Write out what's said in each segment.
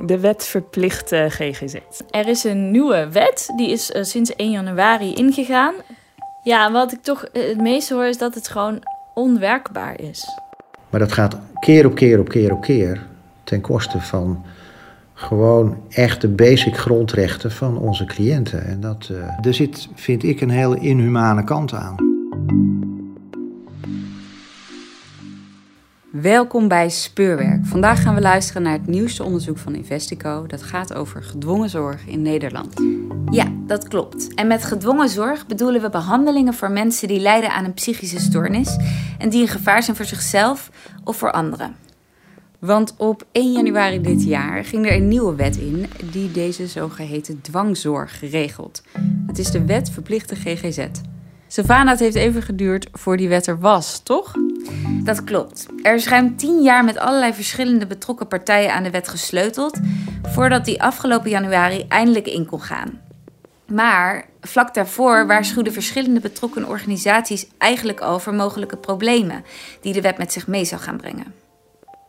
de wet verplicht uh, GGZ. Er is een nieuwe wet, die is uh, sinds 1 januari ingegaan. Ja, wat ik toch het meeste hoor is dat het gewoon onwerkbaar is. Maar dat gaat keer op keer op keer op keer ten koste van gewoon echte basic grondrechten van onze cliënten. En dat, uh, er zit, vind ik, een hele inhumane kant aan. Welkom bij Speurwerk. Vandaag gaan we luisteren naar het nieuwste onderzoek van Investico. Dat gaat over gedwongen zorg in Nederland. Ja, dat klopt. En met gedwongen zorg bedoelen we behandelingen voor mensen die lijden aan een psychische stoornis en die een gevaar zijn voor zichzelf of voor anderen. Want op 1 januari dit jaar ging er een nieuwe wet in die deze zogeheten dwangzorg regelt. Het is de wet verplichte GGZ. Savannah, het heeft even geduurd voor die wet er was, toch? Dat klopt. Er is ruim tien jaar met allerlei verschillende betrokken partijen aan de wet gesleuteld, voordat die afgelopen januari eindelijk in kon gaan. Maar vlak daarvoor waarschuwden verschillende betrokken organisaties eigenlijk over mogelijke problemen die de wet met zich mee zou gaan brengen.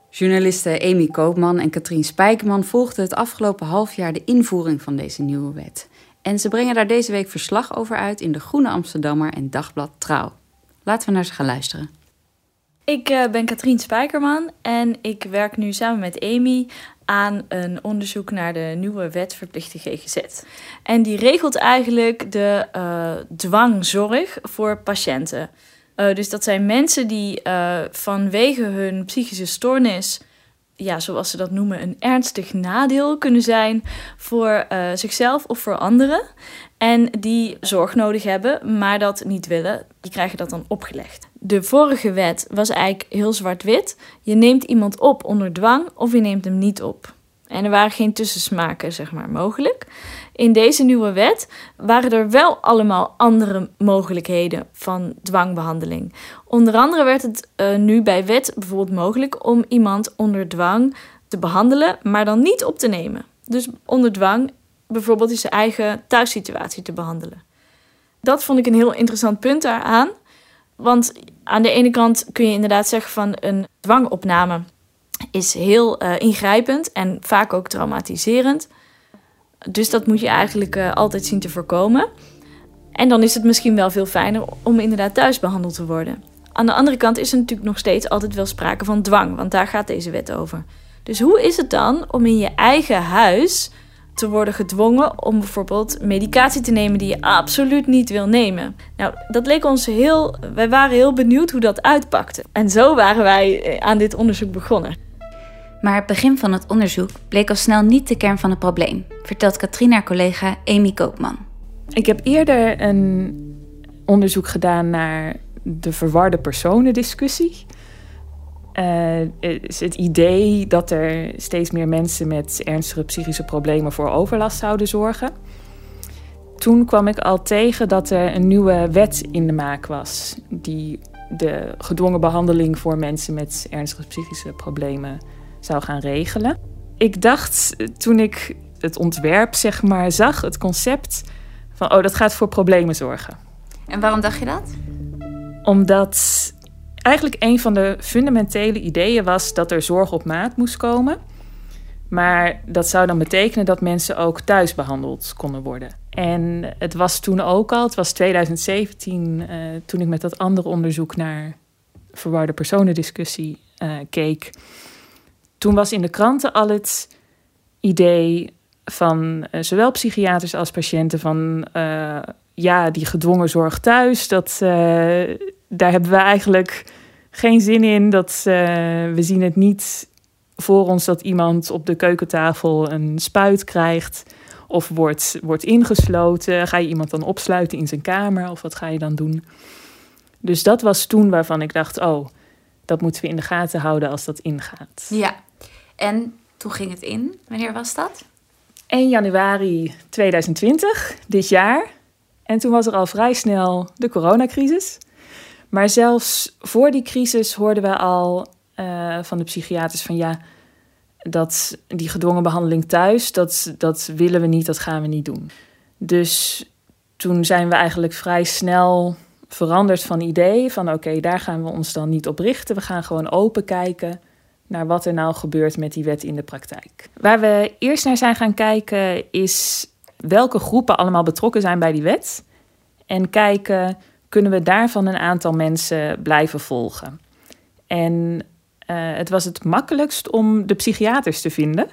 Journalisten Amy Koopman en Katrien Spijkerman volgden het afgelopen half jaar de invoering van deze nieuwe wet. En ze brengen daar deze week verslag over uit in de Groene Amsterdammer en Dagblad Trouw. Laten we naar ze gaan luisteren. Ik uh, ben Katrien Spijkerman en ik werk nu samen met Amy aan een onderzoek naar de nieuwe wet verplichte GGZ. En die regelt eigenlijk de uh, dwangzorg voor patiënten. Uh, dus dat zijn mensen die vanwege hun psychische stoornis ja, zoals ze dat noemen, een ernstig nadeel kunnen zijn voor uh, zichzelf of voor anderen. En die zorg nodig hebben, maar dat niet willen, die krijgen dat dan opgelegd. De vorige wet was eigenlijk heel zwart-wit. Je neemt iemand op onder dwang of je neemt hem niet op. En er waren geen tussensmaken, zeg maar, mogelijk. In deze nieuwe wet waren er wel allemaal andere mogelijkheden van dwangbehandeling. Onder andere werd het uh, nu bij wet bijvoorbeeld mogelijk om iemand onder dwang te behandelen, maar dan niet op te nemen. Dus onder dwang bijvoorbeeld in zijn eigen thuissituatie te behandelen. Dat vond ik een heel interessant punt daaraan. Want aan de ene kant kun je inderdaad zeggen van een dwangopname is heel uh, ingrijpend en vaak ook traumatiserend. Dus dat moet je eigenlijk uh, altijd zien te voorkomen. En dan is het misschien wel veel fijner om inderdaad thuis behandeld te worden. Aan de andere kant is er natuurlijk nog steeds altijd wel sprake van dwang, want daar gaat deze wet over. Dus hoe is het dan om in je eigen huis te worden gedwongen om bijvoorbeeld medicatie te nemen die je absoluut niet wil nemen? Nou, dat leek ons heel. Wij waren heel benieuwd hoe dat uitpakte. En zo waren wij eh, aan dit onderzoek begonnen. Maar het begin van het onderzoek bleek al snel niet de kern van het probleem, vertelt Katrien haar collega Amy Koopman. Ik heb eerder een onderzoek gedaan naar de verwarde personendiscussie. Uh, is het idee dat er steeds meer mensen met ernstige psychische problemen voor overlast zouden zorgen. Toen kwam ik al tegen dat er een nieuwe wet in de maak was die de gedwongen behandeling voor mensen met ernstige psychische problemen zou gaan regelen. Ik dacht toen ik het ontwerp zeg maar zag, het concept van oh dat gaat voor problemen zorgen. En waarom dacht je dat? Omdat eigenlijk een van de fundamentele ideeën was dat er zorg op maat moest komen. Maar dat zou dan betekenen dat mensen ook thuis behandeld konden worden. En het was toen ook al, het was 2017, uh, toen ik met dat andere onderzoek naar verwarde personendiscussie uh, keek. Toen was in de kranten al het idee van uh, zowel psychiaters als patiënten van ja, die gedwongen zorg thuis, dat, daar hebben we eigenlijk geen zin in. Dat, we zien het niet voor ons dat iemand op de keukentafel een spuit krijgt of wordt, wordt ingesloten. Ga je iemand dan opsluiten in zijn kamer of wat ga je dan doen? Dus dat was toen waarvan ik dacht: oh, dat moeten we in de gaten houden als dat ingaat. Ja, en toen ging het in. Wanneer was dat? 1 januari 2020, dit jaar. En toen was er al vrij snel de coronacrisis. Maar zelfs voor die crisis hoorden we al uh, van de psychiaters van ja, dat die gedwongen behandeling thuis, dat, dat willen we niet, dat gaan we niet doen. Dus toen zijn we eigenlijk vrij snel veranderd van idee. Van oké, daar gaan we ons dan niet op richten. We gaan gewoon open kijken naar wat er nou gebeurt met die wet in de praktijk. Waar we eerst naar zijn gaan kijken is welke groepen allemaal betrokken zijn bij die wet. En kijken, kunnen we daarvan een aantal mensen blijven volgen? En uh, het was het makkelijkst om de psychiaters te vinden.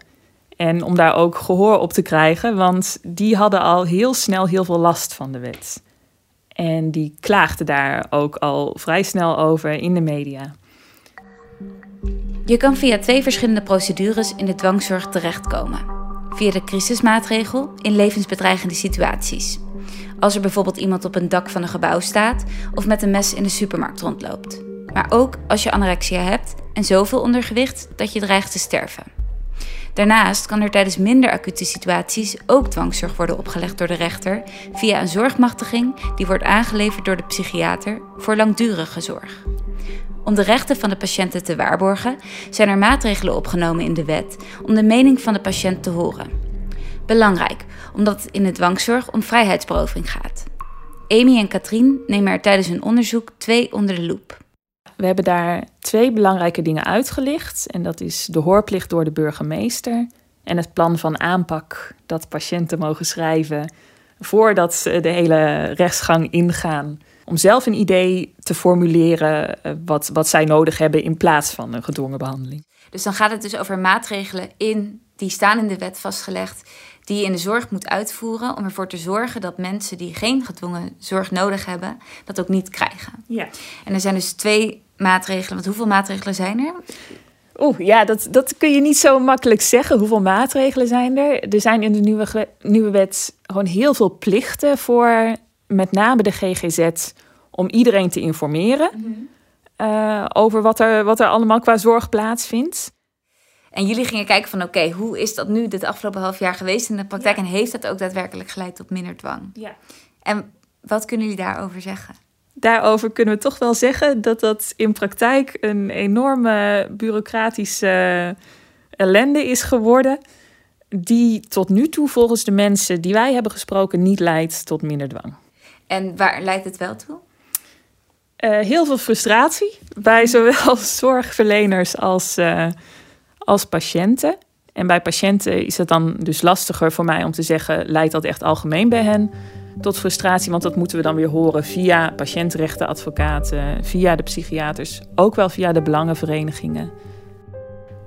En om daar ook gehoor op te krijgen, want die hadden al heel snel heel veel last van de wet. En die klaagden daar ook al vrij snel over in de media. Je kan via twee verschillende procedures in de dwangzorg terechtkomen. Via de crisismaatregel in levensbedreigende situaties. Als er bijvoorbeeld iemand op een dak van een gebouw staat of met een mes in de supermarkt rondloopt. Maar ook als je anorexia hebt en zoveel ondergewicht dat je dreigt te sterven. Daarnaast kan er tijdens minder acute situaties ook dwangzorg worden opgelegd door de rechter via een zorgmachtiging die wordt aangeleverd door de psychiater voor langdurige zorg. Om de rechten van de patiënten te waarborgen, zijn er maatregelen opgenomen in de wet om de mening van de patiënt te horen. Belangrijk, omdat het in de dwangzorg om vrijheidsberoving gaat. Amy en Katrien nemen er tijdens hun onderzoek twee onder de loep. We hebben daar twee belangrijke dingen uitgelicht. En dat is de hoorplicht door de burgemeester en het plan van aanpak dat patiënten mogen schrijven voordat ze de hele rechtsgang ingaan. Om zelf een idee te formuleren eh, wat, wat zij nodig hebben in plaats van een gedwongen behandeling. Dus dan gaat het dus over maatregelen in, die staan in de wet vastgelegd, die je in de zorg moet uitvoeren om ervoor te zorgen dat mensen die geen gedwongen zorg nodig hebben, dat ook niet krijgen. Ja. En er zijn dus twee maatregelen. Want hoeveel maatregelen zijn er? Oeh, ja, dat, dat kun je niet zo makkelijk zeggen. Hoeveel maatregelen zijn er? Er zijn in de nieuwe, nieuwe wet gewoon heel veel plichten voor met name de GGZ om iedereen te informeren mhm. eh, over wat er, wat er allemaal qua zorg plaatsvindt. En jullie gingen kijken van oké, hoe is dat nu dit afgelopen half jaar geweest in de praktijk? En heeft dat ook daadwerkelijk geleid tot minder dwang? Ja. En wat kunnen jullie daarover zeggen? Daarover kunnen we toch wel zeggen dat dat in praktijk een enorme bureaucratische ellende is geworden. Die tot nu toe volgens de mensen die wij hebben gesproken niet leidt tot minder dwang. En waar leidt het wel toe? Uh, heel veel frustratie bij zowel zorgverleners als, uh, als patiënten. En bij patiënten is het dan dus lastiger voor mij om te zeggen: leidt dat echt algemeen bij hen tot frustratie? Want dat moeten we dan weer horen via patiëntenrechtenadvocaten, via de psychiaters, ook wel via de belangenverenigingen.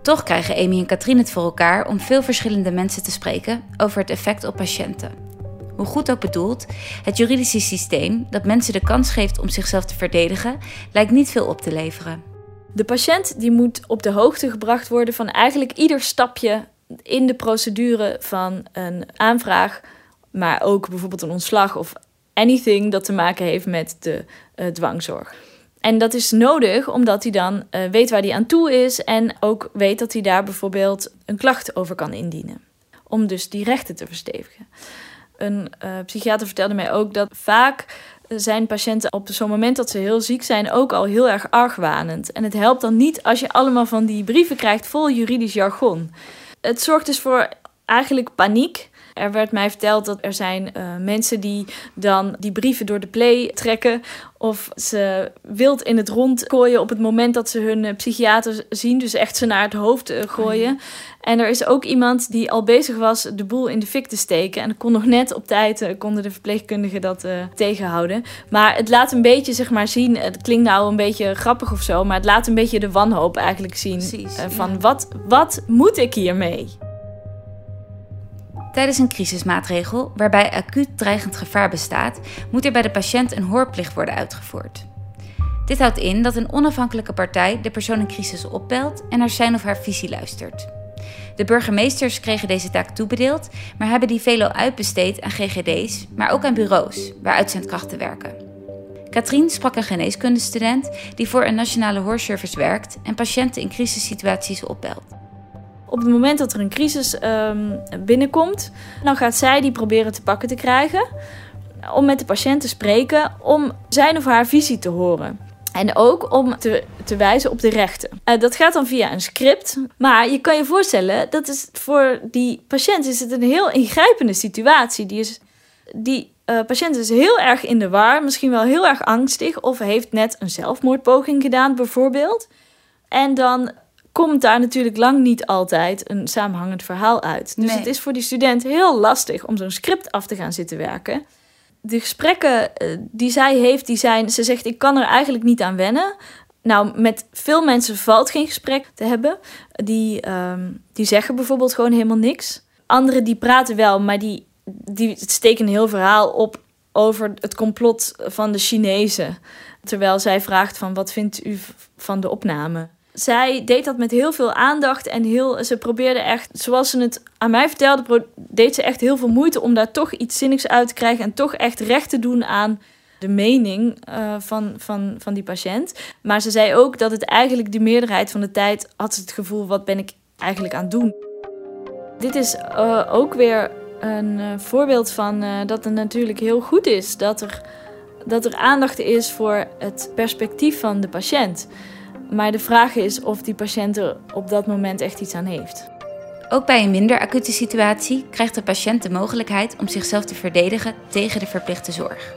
Toch krijgen Amy en Katrien het voor elkaar om veel verschillende mensen te spreken over het effect op patiënten. Hoe goed ook bedoeld, het juridische systeem dat mensen de kans geeft om zichzelf te verdedigen, lijkt niet veel op te leveren. De patiënt die moet op de hoogte gebracht worden van eigenlijk ieder stapje in de procedure van een aanvraag, maar ook bijvoorbeeld een ontslag of anything dat te maken heeft met de uh, dwangzorg. En dat is nodig omdat hij dan uh, weet waar hij aan toe is en ook weet dat hij daar bijvoorbeeld een klacht over kan indienen. Om dus die rechten te verstevigen. Een uh, psychiater vertelde mij ook dat vaak zijn patiënten op zo'n moment dat ze heel ziek zijn ook al heel erg argwanend. En het helpt dan niet als je allemaal van die brieven krijgt vol juridisch jargon. Het zorgt dus voor eigenlijk paniek. Er werd mij verteld dat er zijn uh, mensen die dan die brieven door de play trekken. Of ze wild in het rond gooien op het moment dat ze hun uh, psychiater zien. Dus echt ze naar het hoofd uh, gooien. Oh en er is ook iemand die al bezig was de boel in de fik te steken. En kon nog net op tijd, konden de verpleegkundigen dat tegenhouden. Maar het laat een beetje zeg maar zien, het klinkt nou een beetje grappig of zo. Maar het laat een beetje de wanhoop eigenlijk zien. Precies, van wat, wat moet ik hiermee? Tijdens een crisismaatregel waarbij acuut dreigend gevaar bestaat, moet er bij de patiënt een hoorplicht worden uitgevoerd. Dit houdt in dat een onafhankelijke partij de persoon in crisis opbelt en naar zijn of haar visie luistert. De burgemeesters kregen deze taak toebedeeld, maar hebben die veelal uitbesteed aan GGD's, maar ook aan bureaus waar uitzendkrachten werken. Katrien sprak een geneeskundestudent die voor een nationale hoorservice werkt en patiënten in crisissituaties opbelt. Op het moment dat er een crisis um, binnenkomt, dan gaat zij die proberen te pakken te krijgen. om met de patiënt te spreken, om zijn of haar visie te horen. En ook om te, wijzen op de rechten. Uh, dat gaat dan via een script. Maar je kan je voorstellen, dat is voor die patiënt is het een heel ingrijpende situatie. Die, is, die uh, patiënt is heel erg in de war, misschien wel heel erg angstig. Of heeft net een zelfmoordpoging gedaan, bijvoorbeeld. En dan komt daar natuurlijk lang niet altijd een samenhangend verhaal uit. Dus het is voor die student heel lastig om zo'n script af te gaan zitten werken de gesprekken eh, die zij heeft, die zijn, ze zegt, ik kan er eigenlijk niet aan wennen. Nou, met veel mensen valt geen gesprek te hebben. Die, ehm, die zeggen bijvoorbeeld gewoon helemaal niks. Anderen die praten wel, maar die, die steken een heel verhaal op over het complot van de Chinezen. Terwijl zij vraagt van wat vindt u van de opname? Zij deed dat met heel veel aandacht en heel, ze probeerde echt, zoals ze het aan mij vertelde, deed ze echt heel veel moeite om daar toch iets zinnigs uit te krijgen en toch echt recht te doen aan de mening uh, van, van, van die patiënt. Maar ze zei ook dat het eigenlijk de meerderheid van de tijd had ze het gevoel, wat ben ik eigenlijk aan het doen? Dit is uh, ook weer een uh, voorbeeld van dat het natuurlijk heel goed is dat er, dat er aandacht is voor het perspectief van de patiënt. Maar de vraag is of die patiënt er op dat moment echt iets aan heeft. Ook bij een minder acute situatie krijgt de patiënt de mogelijkheid om zichzelf te verdedigen tegen de verplichte zorg.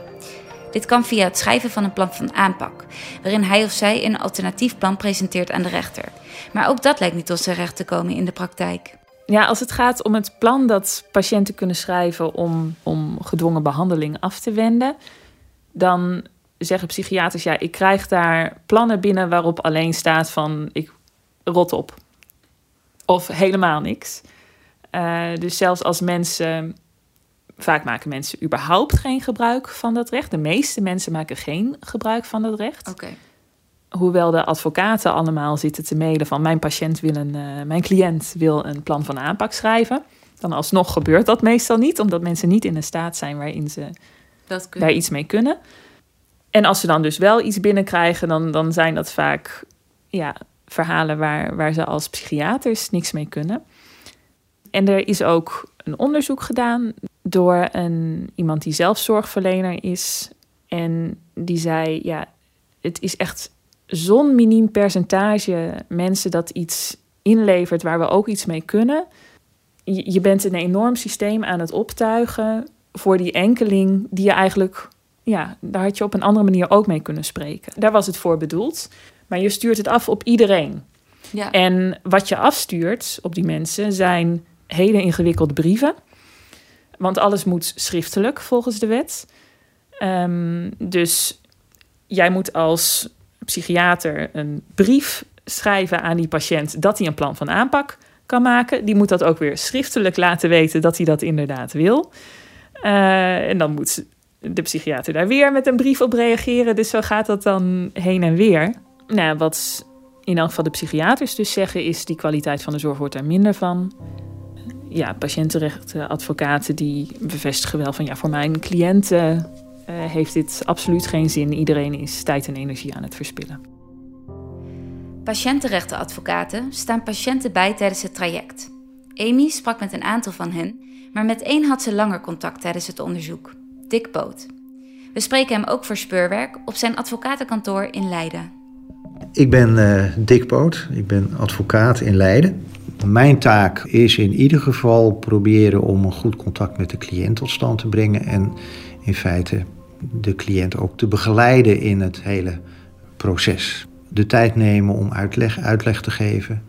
Dit kan via het schrijven van een plan van aanpak, waarin hij of zij een alternatief plan presenteert aan de rechter. Maar ook dat lijkt niet tot zijn recht te komen in de praktijk. Ja, als het gaat om het plan dat patiënten kunnen schrijven om, om gedwongen behandeling af te wenden, dan zeggen psychiaters, ja, ik krijg daar plannen binnen waarop alleen staat van ik rot op. Of helemaal niks. Uh, dus zelfs als mensen, vaak maken mensen überhaupt geen gebruik van dat recht. De meeste mensen maken geen gebruik van dat recht. Oké. Hoewel de advocaten allemaal zitten te mailen van mijn patiënt wil een, uh, mijn cliënt wil een plan van aanpak schrijven. Dan alsnog gebeurt dat meestal niet, omdat mensen niet in een staat zijn waarin ze daar iets mee kunnen. En als ze dan dus wel iets binnenkrijgen, dan, dan zijn dat vaak ja, verhalen waar, waar ze als psychiaters niks mee kunnen. En er is ook een onderzoek gedaan door een, iemand die zelf zorgverlener is. En die zei: Ja, het is echt zo'n miniem percentage mensen dat iets inlevert waar we ook iets mee kunnen. Je, je bent een enorm systeem aan het optuigen voor die enkeling die je eigenlijk ja, daar had je op een andere manier ook mee kunnen spreken. Daar was het voor bedoeld. Maar je stuurt het af op iedereen. Ja. En wat je afstuurt op die mensen zijn hele ingewikkelde brieven. Want alles moet schriftelijk volgens de wet. Um, dus jij moet als psychiater een brief schrijven aan die patiënt dat hij een plan van aanpak kan maken. Die moet dat ook weer schriftelijk laten weten dat hij dat inderdaad wil. Uh, en dan moet de psychiater daar weer met een brief op reageren. Dus zo gaat dat dan heen en weer. Nou, wat in elk geval de psychiaters dus zeggen, is die kwaliteit van de zorg wordt er minder van. Ja, patiëntenrechtadvocaten die bevestigen wel van ja, voor mijn cliënten uh, heeft dit absoluut geen zin. Iedereen is tijd en energie aan het verspillen. Patiëntenrechtenadvocaten staan patiënten bij tijdens het traject. Amy sprak met een aantal van hen, maar met één had ze langer contact tijdens het onderzoek. Dick Poot. We spreken hem ook voor speurwerk op zijn advocatenkantoor in Leiden. Ik ben uh, Dick Poot, ik ben advocaat in Leiden. Mijn taak is in ieder geval proberen om een goed contact met de cliënt tot stand te brengen en in feite de cliënt ook te begeleiden in het hele proces. De tijd nemen om uitleg, uitleg te geven,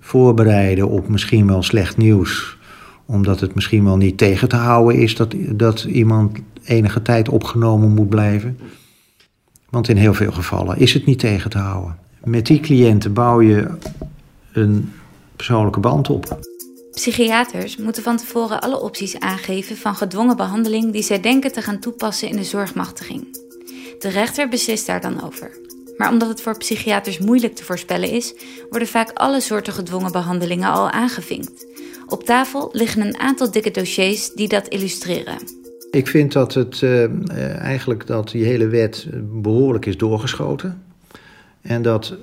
voorbereiden op misschien wel slecht nieuws omdat het misschien wel niet tegen te houden is dat, dat iemand enige tijd opgenomen moet blijven. Want in heel veel gevallen is het niet tegen te houden. Met die cliënten bouw je een persoonlijke band op. Psychiaters moeten van tevoren alle opties aangeven van gedwongen behandeling die zij denken te gaan toepassen in de zorgmachtiging. De rechter beslist daar dan over. Maar omdat het voor psychiaters moeilijk te voorspellen is, worden vaak alle soorten gedwongen behandelingen al aangevinkt. Op tafel liggen een aantal dikke dossiers die dat illustreren. Ik vind dat het uh, eigenlijk dat die hele wet behoorlijk is doorgeschoten. En dat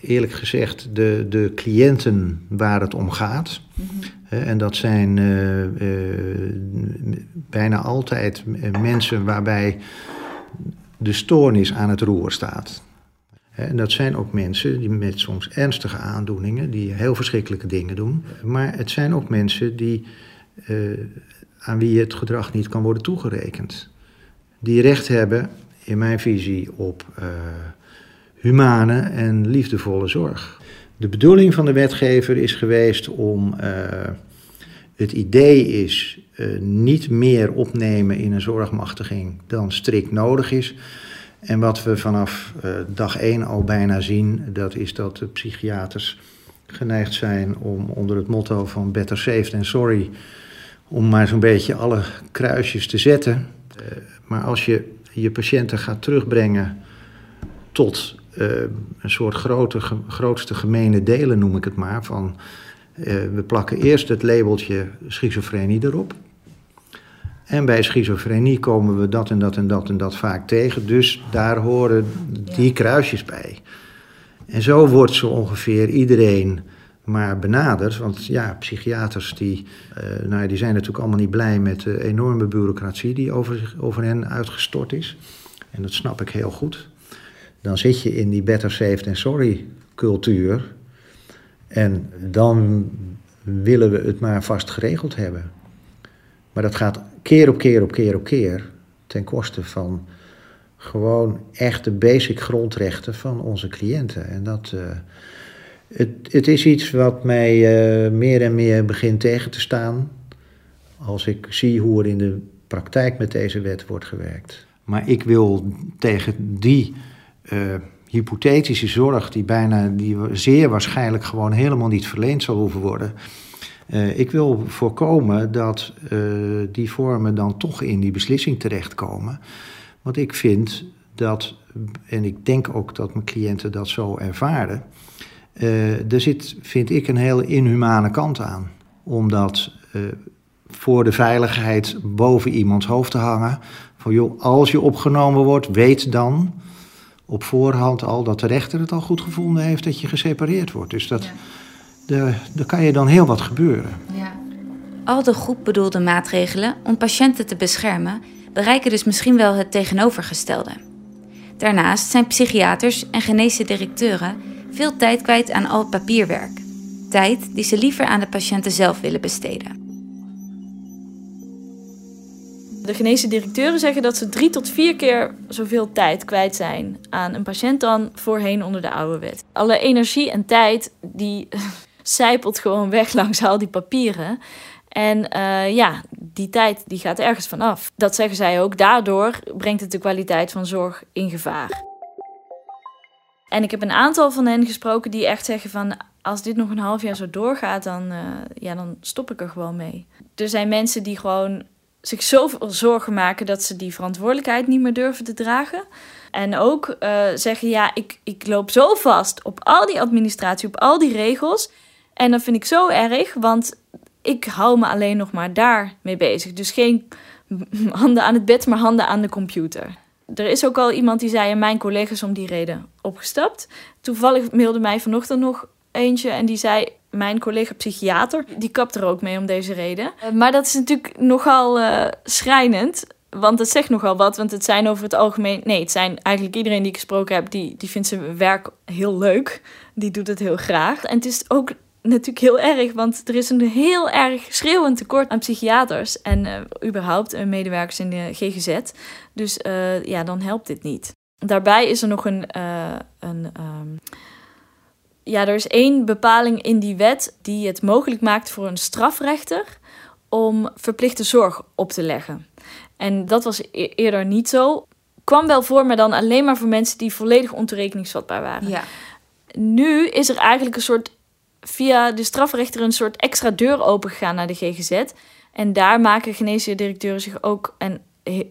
eerlijk gezegd de, de cliënten waar het om gaat. En dat zijn eh, eh, bijna altijd mensen waarbij de stoornis aan het roer staat. En dat zijn ook mensen die met soms ernstige aandoeningen, die heel verschrikkelijke dingen doen. Maar het zijn ook mensen die, uh, aan wie het gedrag niet kan worden toegerekend. Die recht hebben, in mijn visie, op uh, humane en liefdevolle zorg. De bedoeling van de wetgever is geweest om. Uh, het idee is niet meer opnemen in een zorgmachtiging dan strikt nodig is. En wat we vanaf uh, dag één al bijna zien, dat is dat de psychiaters geneigd zijn om onder het motto van better safe than sorry, om maar zo'n beetje alle kruisjes te zetten. Uh, maar als je je patiënten gaat terugbrengen tot uh, een soort grote, grootste gemene delen, noem ik het maar, van we plakken eerst het labeltje schizofrenie erop. En bij schizofrenie komen we dat en dat en dat en dat vaak tegen. Dus daar horen die kruisjes bij. En zo wordt zo ongeveer iedereen maar benaderd. Want ja, psychiaters die, uh, nou, die zijn natuurlijk allemaal niet blij met de enorme bureaucratie die over, over hen uitgestort is. En dat snap ik heel goed. Dan zit je in die better safe than sorry cultuur. En dan willen we het maar vast geregeld hebben. Maar dat gaat keer op keer op keer op keer ten koste van gewoon echte basic grondrechten van onze cliënten. En dat, uh, het, het is iets wat mij uh, meer en meer begint tegen te staan als ik zie hoe er in de praktijk met deze wet wordt gewerkt. Maar ik wil tegen die uh, hypothetische zorg, die bijna, die zeer waarschijnlijk gewoon helemaal niet verleend zal hoeven worden, uh, ik wil voorkomen dat uh, die vormen dan toch in die beslissing terechtkomen. Want ik vind dat, en ik denk ook dat mijn cliënten dat zo ervaren, uh, er zit, vind ik, een hele inhumane kant aan. Omdat voor de veiligheid boven iemands hoofd te hangen, van joh, als je opgenomen wordt, weet dan op voorhand al dat de rechter het al goed gevonden heeft dat je gesepareerd wordt. Dus dat. Er kan je dan heel wat gebeuren. Ja. Al de goed bedoelde maatregelen om patiënten te beschermen bereiken dus misschien wel het tegenovergestelde. Daarnaast zijn psychiaters en geneesde directeuren veel tijd kwijt aan al het papierwerk. Tijd die ze liever aan de patiënten zelf willen besteden. De geneesde directeuren zeggen dat ze drie tot vier keer zoveel tijd kwijt zijn aan een patiënt dan voorheen onder de oude wet. Alle energie en tijd die zijpelt gewoon weg langs al die papieren. En uh, ja, die tijd die gaat ergens vanaf. Dat zeggen zij ook. Daardoor brengt het de kwaliteit van zorg in gevaar. En ik heb een aantal van hen gesproken die echt zeggen van... als dit nog een half jaar zo doorgaat, dan, uh, ja, dan stop ik er gewoon mee. Er zijn mensen die gewoon zich zoveel zorgen maken... dat ze die verantwoordelijkheid niet meer durven te dragen. En ook uh, zeggen, ja, ik, ik loop zo vast op al die administratie, op al die regels... En dat vind ik zo erg, want ik hou me alleen nog maar daar mee bezig. Dus geen handen aan het bed, maar handen aan de computer. Er is ook al iemand die zei, en mijn collega's om die reden opgestapt. Toevallig mailde mij vanochtend nog eentje en die zei, mijn collega psychiater, die kapt er ook mee om deze reden. Eh, maar dat is natuurlijk nogal uh, schrijnend. Want het zegt nogal wat, want het zijn over het algemeen... Nee, het zijn eigenlijk iedereen die ik gesproken heb, die, die vindt zijn werk heel leuk. Die doet het heel graag. En het is ook natuurlijk heel erg, want er is een heel erg schreeuwend tekort aan psychiaters en uh, überhaupt uh, medewerkers in de GGZ. Dus uh, ja, dan helpt dit niet. Daarbij is er nog een. een um... ja, er is één bepaling in die wet die het mogelijk maakt voor een strafrechter om verplichte zorg op te leggen. En dat was e eerder niet zo. Kwam wel voor, maar dan alleen maar voor mensen die volledig ontoerekeningsvatbaar waren. Ja. Nu is er eigenlijk een soort via de strafrechter een soort extra deur opengegaan naar de GGZ. En daar maken geneesheer directeuren zich ook en,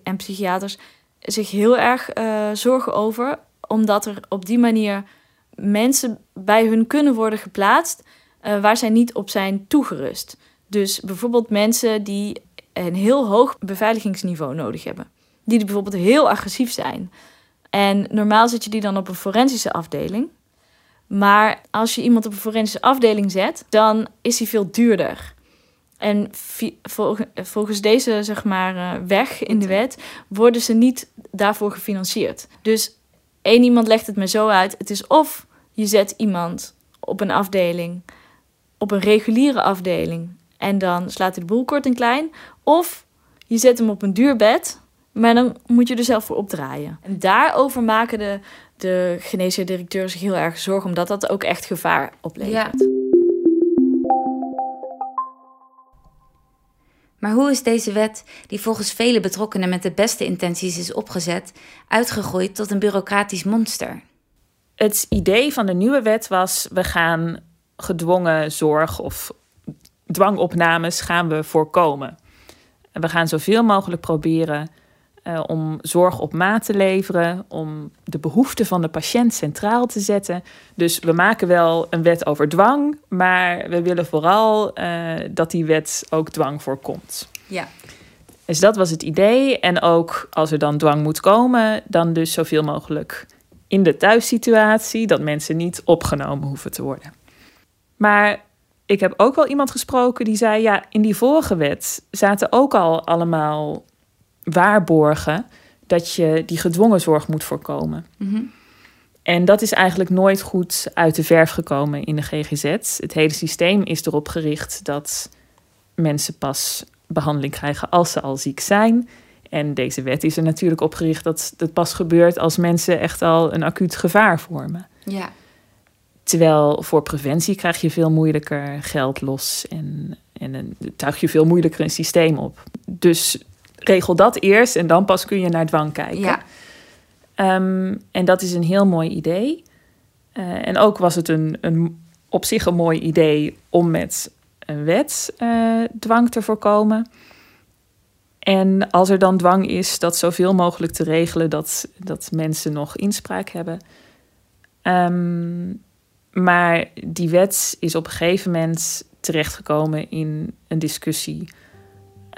en psychiaters zich heel erg uh, zorgen over. Omdat er op die manier mensen bij hun kunnen worden geplaatst uh, waar zij niet op zijn toegerust. Dus bijvoorbeeld mensen die een heel hoog beveiligingsniveau nodig hebben. Die bijvoorbeeld heel agressief zijn. En normaal zit je die dan op een forensische afdeling. Maar als je iemand op een forensische afdeling zet, dan is hij veel duurder. En volgens deze zeg maar, eh, weg in de wet worden ze niet daarvoor gefinancierd. Dus één iemand legt het me zo uit: het is of je zet iemand op een afdeling, op een reguliere afdeling, en dan slaat hij de boel kort en klein, of je zet hem op een duur bed, maar dan moet je er zelf voor opdraaien. En daarover maken de, de geneesheer-directeurs zich heel erg zorgen, omdat dat ook echt gevaar oplevert. Ja. Maar hoe is deze wet, die volgens vele betrokkenen met de beste intenties is opgezet, uitgegroeid tot een bureaucratisch monster? Het idee van de nieuwe wet was: we gaan gedwongen zorg of dwangopnames gaan we voorkomen. En we gaan zoveel mogelijk proberen uh, om zorg op maat te leveren, om de behoeften van de patiënt centraal te zetten. Dus we maken wel een wet over dwang, maar we willen vooral uh, dat die wet ook dwang voorkomt. Ja. Dus dat was het idee. En ook als er dan dwang moet komen, dan dus zoveel mogelijk in de thuissituatie, dat mensen niet opgenomen hoeven te worden. Maar ik heb ook wel iemand gesproken die zei: ja, in die vorige wet zaten ook al allemaal waarborgen dat je die gedwongen zorg moet voorkomen. Mhm. En dat is eigenlijk nooit goed uit de verf gekomen in de GGZ. Het hele systeem is erop gericht dat mensen pas behandeling krijgen als ze al ziek zijn. En deze wet is er natuurlijk op gericht dat het pas gebeurt als mensen echt al een acuut gevaar vormen. Ja. Terwijl voor preventie krijg je veel moeilijker geld los en, en tuig je veel moeilijker een systeem op. Dus regel dat eerst en dan pas kun je naar dwang kijken. Ja. Ehm, en dat is een heel mooi idee. Uh, en ook was het een, een, op zich een mooi idee om met een wet uh, dwang te voorkomen. En als er dan dwang is, dat zoveel mogelijk te regelen dat, dat mensen nog inspraak hebben. Um, maar die wet is op een gegeven moment terechtgekomen in een discussie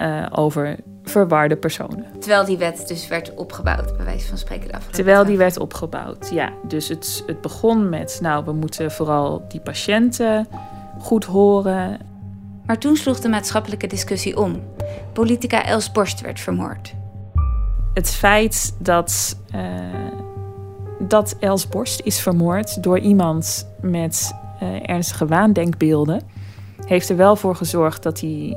uh, over verwarde personen. Terwijl die wet dus werd opgebouwd, bij wijze van spreken de Terwijl die werd opgebouwd, ja. Dus het, het begon met, nou, we moeten vooral die patiënten goed horen. Maar toen sloeg de maatschappelijke discussie om. Politica Els Borst werd vermoord. Het feit dat... Uh, dat Els Borst is vermoord door iemand met uh, ernstige waandenkbeelden, heeft er wel voor gezorgd dat, die,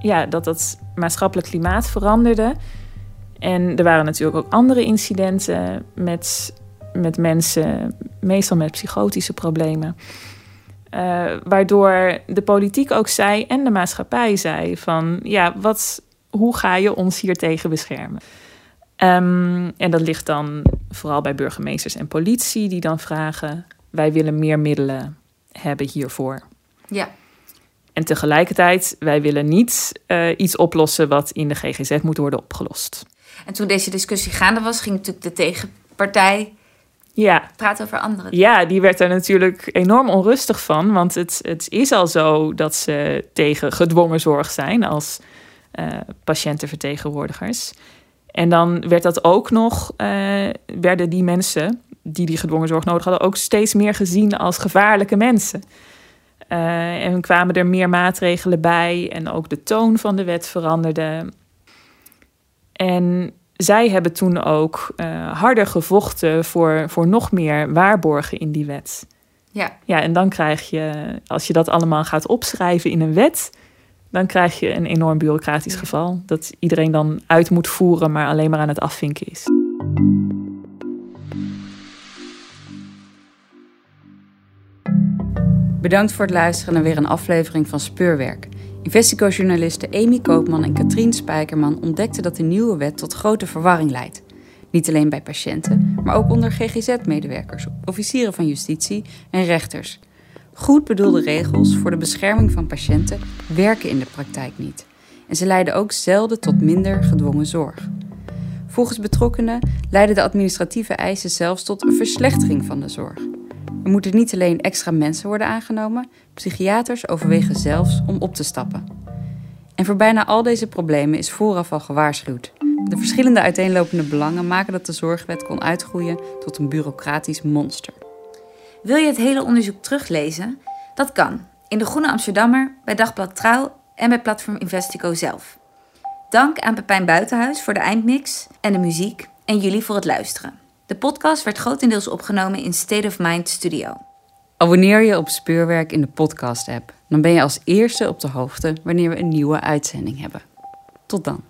ja, dat het maatschappelijk klimaat veranderde. En er waren natuurlijk ook andere incidenten met, met mensen, meestal met psychotische problemen. Uh, waardoor de politiek ook zei en de maatschappij zei van ja, wat, hoe ga je ons hier tegen beschermen? Um, en dat ligt dan vooral bij burgemeesters en politie, die dan vragen: wij willen meer middelen hebben hiervoor. Ja. En tegelijkertijd, wij willen niet uh, iets oplossen wat in de GGZ moet worden opgelost. En toen deze discussie gaande was, ging natuurlijk de tegenpartij ja. praten over anderen. Ja, die werd er natuurlijk enorm onrustig van. Want het, het is al zo dat ze tegen gedwongen zorg zijn als uh, patiëntenvertegenwoordigers. En dan werd dat ook nog, uh, werden die mensen die die gedwongen zorg nodig hadden, ook steeds meer gezien als gevaarlijke mensen. Uh, en kwamen er meer maatregelen bij en ook de toon van de wet veranderde. En zij hebben toen ook uh, harder gevochten voor, voor nog meer waarborgen in die wet. Ja. ja, en dan krijg je, als je dat allemaal gaat opschrijven in een wet, dan krijg je een enorm bureaucratisch geval. Dat iedereen dan uit moet voeren, maar alleen maar aan het afvinken is. Bedankt voor het luisteren naar weer een aflevering van Speurwerk. Investigojournalisten Amy Koopman en Katrien Spijkerman ontdekten dat de nieuwe wet tot grote verwarring leidt. Niet alleen bij patiënten, maar ook onder GGZ-medewerkers, officieren van justitie en rechters. Goed bedoelde regels voor de bescherming van patiënten werken in de praktijk niet. En ze leiden ook zelden tot minder gedwongen zorg. Volgens betrokkenen leiden de administratieve eisen zelfs tot een verslechtering van de zorg. Er moeten niet alleen extra mensen worden aangenomen, psychiaters overwegen zelfs om op te stappen. En voor bijna al deze problemen is vooraf al gewaarschuwd. De verschillende uiteenlopende belangen maken dat de zorgwet kon uitgroeien tot een bureaucratisch monster. Wil je het hele onderzoek teruglezen? Dat kan. In de Groene Amsterdammer, bij Dagblad Trouw en bij Platform Investico zelf. Dank aan Pepijn Buitenhuis voor de eindmix en de muziek en jullie voor het luisteren. De podcast werd grotendeels opgenomen in State of Mind Studio. Abonneer je op Speurwerk in de podcast-app. Dan ben je als eerste op de hoogte wanneer we een nieuwe uitzending hebben. Tot dan.